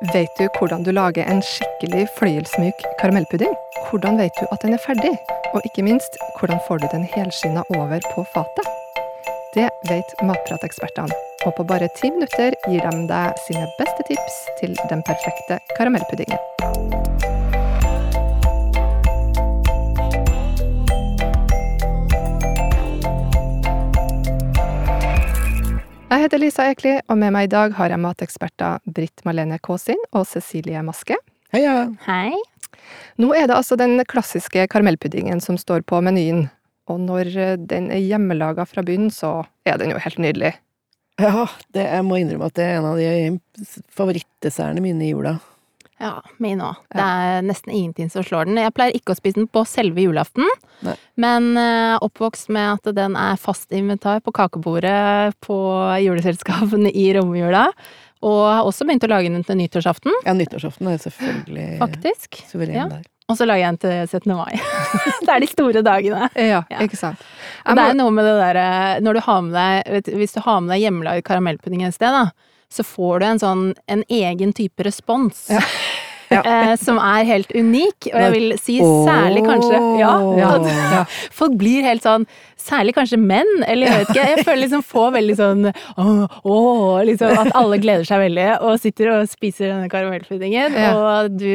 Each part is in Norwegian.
Vet du hvordan du lager en skikkelig fløyelsmyk karamellpudding? Hvordan vet du at den er ferdig? Og ikke minst, hvordan får du den helskinna over på fatet? Det vet matpratekspertene, og på bare ti minutter gir de deg sine beste tips til den perfekte karamellpuddingen. Jeg heter Lisa Ekli, og med meg i dag har jeg mateksperter Britt Malene Kåsin og Cecilie Maske. Heia! Hei. Nå er det altså den klassiske karamellpuddingen som står på menyen, og når den er hjemmelaga fra bunnen, så er den jo helt nydelig. Ja, det, jeg må innrømme at det er en av de favorittdessertene mine i jula. Ja, min òg. Det er nesten ingenting som slår den. Jeg pleier ikke å spise den på selve julaften, Nei. men eh, oppvokst med at den er fast inventar på kakebordet på juleselskapene i romjula. Og har også begynt å lage den til nyttårsaften, Ja, nyttårsaften er selvfølgelig faktisk. suveren Ja. der. Og så lager jeg den til 17. mai. det er de store dagene. Ja, Ja. ikke sant. Og det er noe med det derre Når du har med deg vet, Hvis du har med deg hjemmelagd karamellpudding et sted, da, så får du en sånn en egen type respons. Ja. Ja. Eh, som er helt unik, og jeg vil si særlig kanskje Ja, Ja. folk blir helt sånn Særlig kanskje menn, eller jeg vet ikke. Jeg føler liksom få veldig sånn åh, åh, liksom At alle gleder seg veldig og sitter og spiser denne karamellpuddingen, Ja. og du,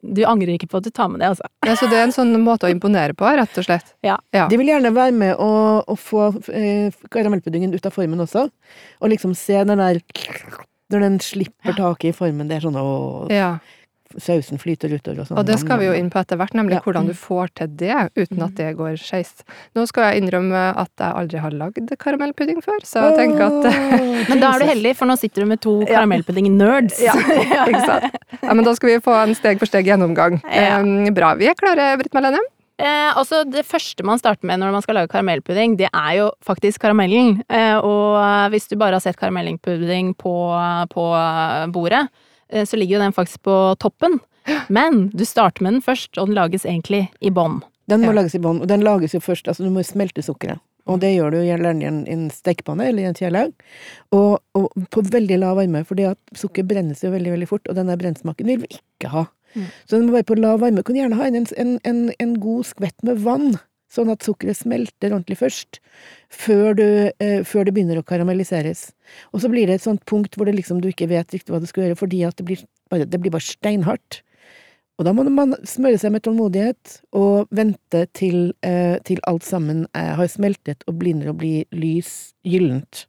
du angrer ikke på at du tar med det, altså. ja, så det er en sånn måte å imponere på, rett og slett. Ja. Ja. De vil gjerne være med og, og få eh, karamellpuddingen ut av formen også, og liksom se den der Når den slipper taket i formen, det er sånn å ja. Sausen flyter utover og sånn. Og det skal vi jo inn på etter hvert, nemlig Ja. hvordan du får til det uten at det går skeis. Nå skal jeg innrømme at jeg aldri har lagd karamellpudding før, så jeg tenker at Men da er du heldig, for nå sitter du med to karamellpudding-nerds. Ja, ikke sant. Ja, men da skal vi få en steg for steg gjennomgang. Ja. Eh, bra. Vi er klare, Britt Marlene. Eh, altså Det første man starter med når man skal lage karamellpudding, det er jo faktisk karamellen. Eh, og hvis du bare har sett karamellpudding på, på bordet, så ligger jo den faktisk på toppen. Men du starter med den først, og den lages egentlig i bånn. Den må Ja. lages i bånn, og den lages jo først Altså, du må smelte sukkeret. Og det gjør du gjerne i en, en stekepanne eller i en kjele. Og, og på veldig lav varme, fordi at sukker brennes jo veldig, veldig fort, og denne brennsmaken vil vi ikke ha. Mm. Så den må være på lav varme. Du kan gjerne ha inn en, en, en, en god skvett med vann, sånn at sukkeret smelter ordentlig først, før, du, eh, før det begynner å karamelliseres. Og så blir det et sånt punkt hvor liksom du ikke vet riktig hva du skal gjøre, fordi det blir bare, det blir bare steinhardt. Og da må man smøre seg med tålmodighet og vente til, eh, til alt sammen eh, har smeltet og begynner å bli lys gyllent.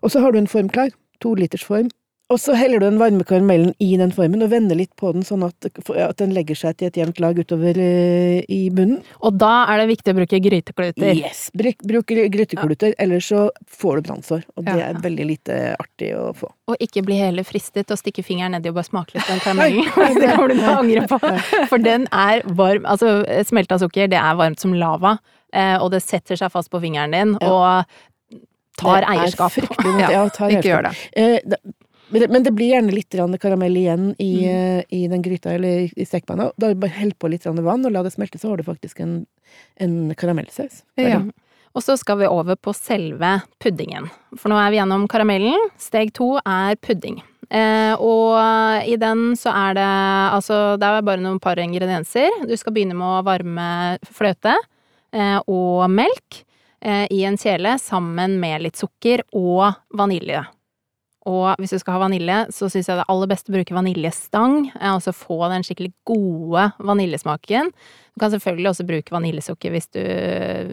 Og så har du en form klar, to liters form, og så heller du den varmekaramellen i den formen og vender litt på den sånn at, at den legger seg til et jevnt lag utover uh, i bunnen. Og da er det viktig å bruke grytekluter. Yes! Bruk, bruk grytekluter, ellers så får du brannsår, og det Ja. er veldig lite artig å få. Og ikke bli heller fristet å stikke fingeren nedi og bare smake litt på den karamellen. det kommer du til å angre på. For den er varm. Altså, smelta sukker, det er varmt som lava. eh, Og det setter seg fast på fingeren din, Ja. og tar er eierskap. Ja, Ja, tar Ikke gjør det. Eh, men det- men det blir gjerne litt karamell igjen i, Mm. eh, i den gryta eller i stekepanna. Da bare hell på litt vann og la det smelte, så har du faktisk en, en karamellsaus. Ja. Og så skal vi over på selve puddingen. For nå er vi gjennom karamellen. Steg to er pudding. Eh, og i den så er det altså Det er bare noen par ingredienser. Du skal begynne med å varme fløte eh, og melk eh, i en kjele sammen med litt sukker og vanilje. Og hvis du skal ha vanilje, så syns jeg det aller beste å bruke vaniljestang. eh, Altså få den skikkelig gode vaniljesmaken. Du kan selvfølgelig også bruke vaniljesukker hvis du,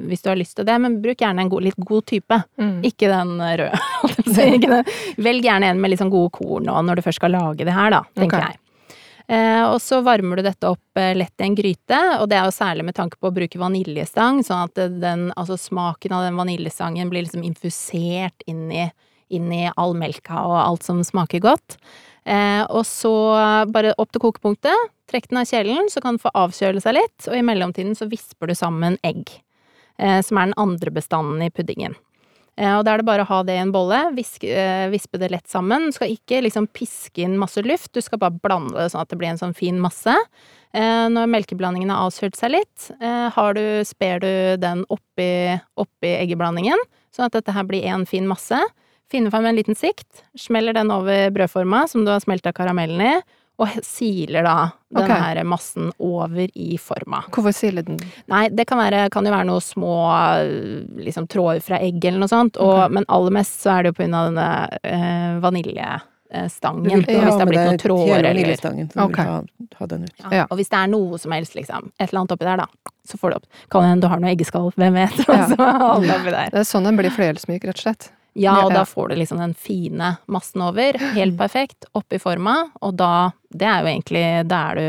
hvis du har lyst til det, men bruk gjerne en god, litt god type. Mm. Ikke den røde. Velg gjerne en med litt sånn gode korn nå, når du først skal lage det her, da, tenker okay. jeg. Eh, og så varmer du dette opp eh, lett i en gryte, og det er jo særlig med tanke på å bruke vaniljestang, sånn at den, altså smaken av den vaniljestangen blir liksom infusert inn i, inn i all melka og alt som smaker godt. Eh, og så bare opp til kokepunktet, trekk den av kjelen, så kan den få avkjøle seg litt, og i mellomtiden så visper du sammen egg, eh, som er den andre bestanden i puddingen. Eh, Og da er det bare å ha det i en bolle, viske, eh, vispe det lett sammen. Du skal ikke liksom piske inn masse luft, du skal bare blande det sånn at det blir en sånn fin masse. Eh, Når melkeblandingen har avkjølt seg litt, eh, har du, sper du den oppi, oppi eggeblandingen, sånn at dette her blir en fin masse. Finner fram en liten sikt, smeller den over brødforma som du har smelta karamellen i, og siler da den Ok. her massen over i forma. Hvorfor siler den? Nei, det kan, være, kan jo være noen små eh, liksom tråder fra egg eller noe sånt, og, okay. men aller mest så er det jo på grunn av denne øh, vaniljestangen. stangen. Ja, Hvis det har blitt noen tråder eller vaniljestangen, så du Ok. vil ha, ha den ut. ja. Ja. Og hvis det er noe som helst, liksom, et eller annet oppi der, da, så får du opp. Kan hende du har noe eggeskall, hvem vet, Ja. Det er sånn den blir fløyelsmyk, rett og slett. Ja, og da får du liksom den fine massen over, helt perfekt, oppi forma, og da, det er jo egentlig, da er du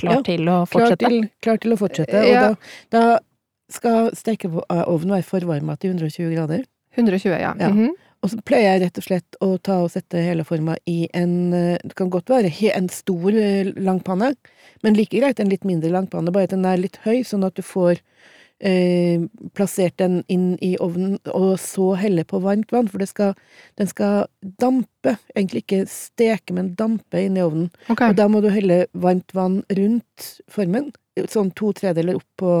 klar Ja, til å Klar fortsette. til, klar til å fortsette. Ja. Og da, da skal stekeovnen være forvarma til 120 grader. 120, ja. Ja. Mhm. Og så pleier jeg rett og slett å ta og sette hele forma i en eh, Det kan godt være en stor eh, langpanne, men like greit en litt mindre langpanne, bare at den er litt høy, sånn at du får eh, plassert den inn i ovnen, og så helle på varmt vann, for det skal, den skal dampe, egentlig ikke steke, men dampe inn i ovnen. Okay. Og da må du helle varmt vann rundt formen, sånn to tredeler opp på,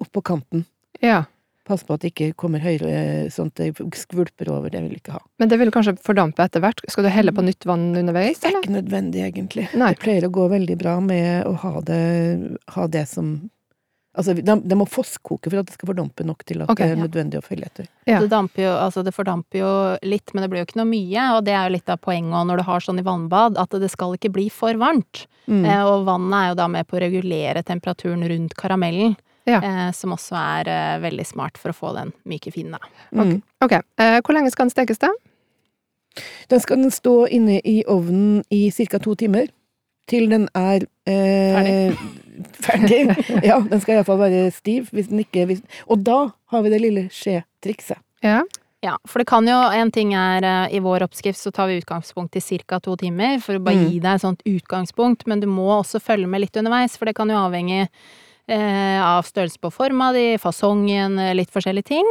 opp på kanten. Ja. Pass på at det ikke kommer høyere, sånn at det skvulper over, det vil du ikke ha. Men det vil kanskje fordampe etter hvert. Skal du helle på nytt vann underveis, Det er ikke nødvendig, egentlig. Nei. Det pleier å gå veldig bra med å ha det, ha det som Altså, det det må fosskoke for at det skal fordampe nok til at okay, det er ja. nødvendig å fylle etter. Ja. Det damper jo, altså det fordamper jo litt, men det blir jo ikke noe mye, og det er jo litt av poenget når du har sånn i vannbad, at det skal ikke bli for varmt. Mm. Eh, og vannet er jo da med på å regulere temperaturen rundt karamellen, Ja. eh, som også er eh, veldig smart for å få den myke finnen. da. Mm. Ok. Eh, hvor lenge skal den stekes, da? Den skal den stå inne i ovnen i ca. to timer. Til den er eh, ferdig. Ja, den skal iallfall være stiv. Hvis den ikke hvis, Og da har vi det lille skjetrikset. Ja. Ja, for det kan jo, en ting er eh, i vår oppskrift så tar vi utgangspunkt i ca. to timer, for å bare Mm. gi deg et sånt utgangspunkt, men du må også følge med litt underveis, for det kan jo avhenge av størrelse på forma di, fasongen, eh, litt forskjellige ting.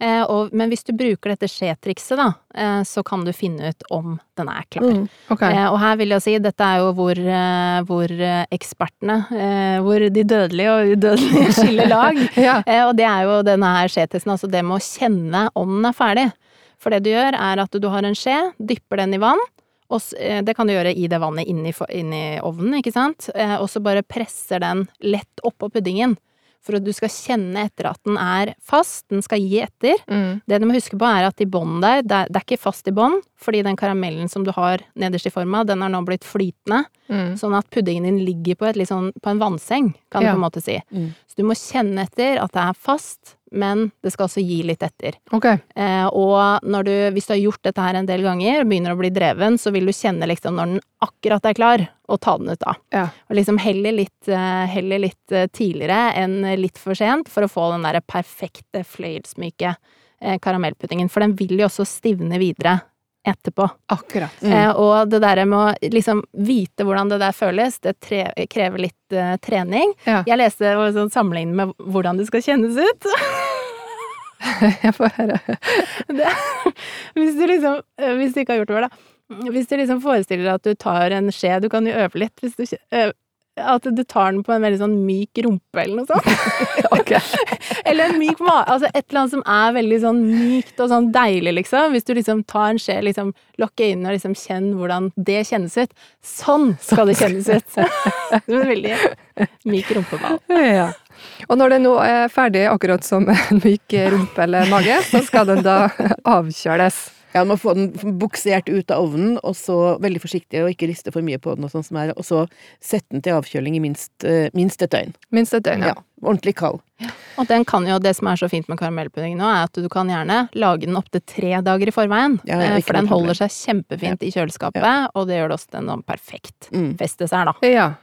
Eh, og, men hvis du bruker dette skjetrikset, da, eh, så kan du finne ut om den er klar. Mm. okay. Eh, og her vil jeg si, dette er jo hvor, eh, hvor eh, ekspertene, eh, hvor de dødelige og udødelige skiller lag. Ja. Eh, og det er jo denne her skjetesten, altså det med å kjenne om den er ferdig. For det du gjør, er at du har en skje, dypper den i vann, og eh, det kan du gjøre i det vannet inni, inni ovnen, ikke sant, eh, og så bare presser den lett oppå puddingen. For at du skal kjenne etter at den er fast, den skal gi etter. Mm. Det du må huske på er at i bånn der, det er, ikke fast i bånn, fordi den karamellen som du har nederst i forma, den er nå blitt flytende. Mm. Sånn at puddingen din ligger på, et sånn, på en vannseng, kan Ja. du på en måte si. Mm. Så du må kjenne etter at det er fast, men det skal også gi litt etter. Okay. Eh, og når du, hvis du har gjort dette her en del ganger, og begynner å bli dreven, så vil du kjenne liksom når den akkurat er klar, og ta den ut da. Ja. Og liksom heller litt, eh, heller litt eh, tidligere enn litt for sent, for å få den der perfekte fløyelsmyke eh, karamellpuddingen. For den vil jo også stivne videre etterpå. Akkurat. Mm. Eh, og det der med å liksom vite hvordan det der føles, det tre krever litt eh, trening. Ja. Jeg leste en sånn sammenlignet med hvordan det skal kjennes ut. Jeg får høre. det, hvis du liksom eh, Hvis du ikke har gjort det før, da. Hvis du liksom forestiller deg at du tar en skje Du kan jo øve litt hvis du kje- ø- At du tar den på en veldig sånn myk rumpe eller noe sånt. Eller en myk mage. Altså et eller annet som er veldig sånn mykt og sånn deilig, liksom. Hvis du liksom tar en skje, liksom lukker øynene og liksom kjenn hvordan det kjennes ut. Sånn skal det kjennes ut! Som en veldig myk rumpeball. Ja. Og når den nå er ferdig, akkurat som en myk rumpe eller mage, så skal den da avkjøles. Ja, man må få den buksert ut av ovnen, og så veldig forsiktig, og ikke riste for mye på den, og sånn som er, og så sette den til avkjøling i minst, uh, minst et døgn. Minst et døgn, Ja, ja. ordentlig kald. Og den kan jo, det som er så fint med karamellpudding nå, er at du kan gjerne lage den opptil tre dager i forveien. Ja, ja, eh, for den holder seg kjempefint i kjøleskapet, og det gjør det også den perfekt Mm. festdessert, da. Ja.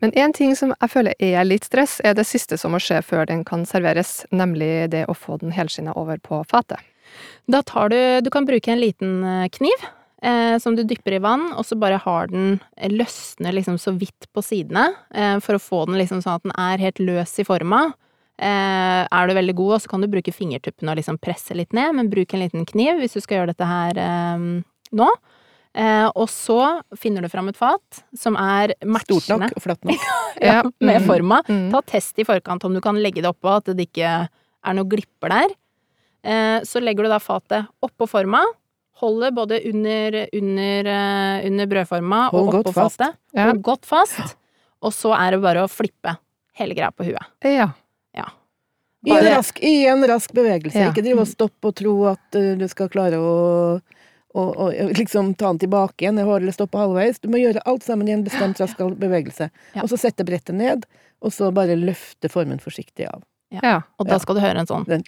Men en ting som jeg føler er litt stress, er det siste som må skje før den kan serveres, nemlig det å få den helskinna over på fatet. Da tar du Du kan bruke en liten eh, kniv. Eh, som du dypper i vann, og så bare har den eh, løsner liksom så vidt på sidene, eh, for å få den liksom sånn at den er helt løs i forma. Eh, er du veldig god, så kan du bruke fingertuppene og liksom presse litt ned, men bruk en liten kniv hvis du skal gjøre dette her eh, nå. Eh, og så finner du fram et fat som er Stort matchende nok og flatt nok. ja, med forma. Mm. Ta test i forkant om du kan legge det oppå, at det ikke er noe glipper der. Eh, så legger du da fatet oppå forma, Holder både under, under, eh, under brødforma og godt oppå fatet. Ja. Hold godt fast. Og så er det bare å flippe hele greia på huet. Ja. I en rask, i en rask bevegelse. Ja. Ikke drive og stoppe og tro at eh, du skal klare å, og, og, liksom ta den tilbake igjen eller stoppe halvveis. Du må gjøre alt sammen i en bestemt rask bevegelse. Ja. Og så sette brettet ned, og så bare løfte formen forsiktig av. ja. Og da skal du høre en sånn Den,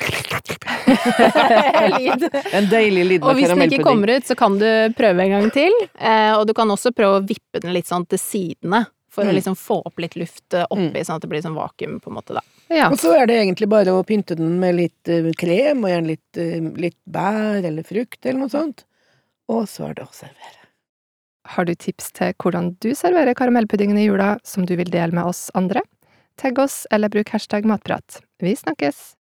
lyd. en deilig lyd Og hvis den ikke kommer ut, så kan du prøve en gang til. Eh, og du kan også prøve å vippe den litt sånn til sidene, for å Mm. liksom få opp litt luft eh, oppi, sånn at det blir sånn vakuum, på en måte, da. ja. Og så er det egentlig bare å pynte den med litt eh, krem, og gjerne litt, litt bær eller frukt eller noe sånt. Og så er det å servere. Har du tips til hvordan du serverer karamellpuddingen i jula som du vil dele med oss andre? Tagg oss eller bruk hashtag matprat. Vi snakkes!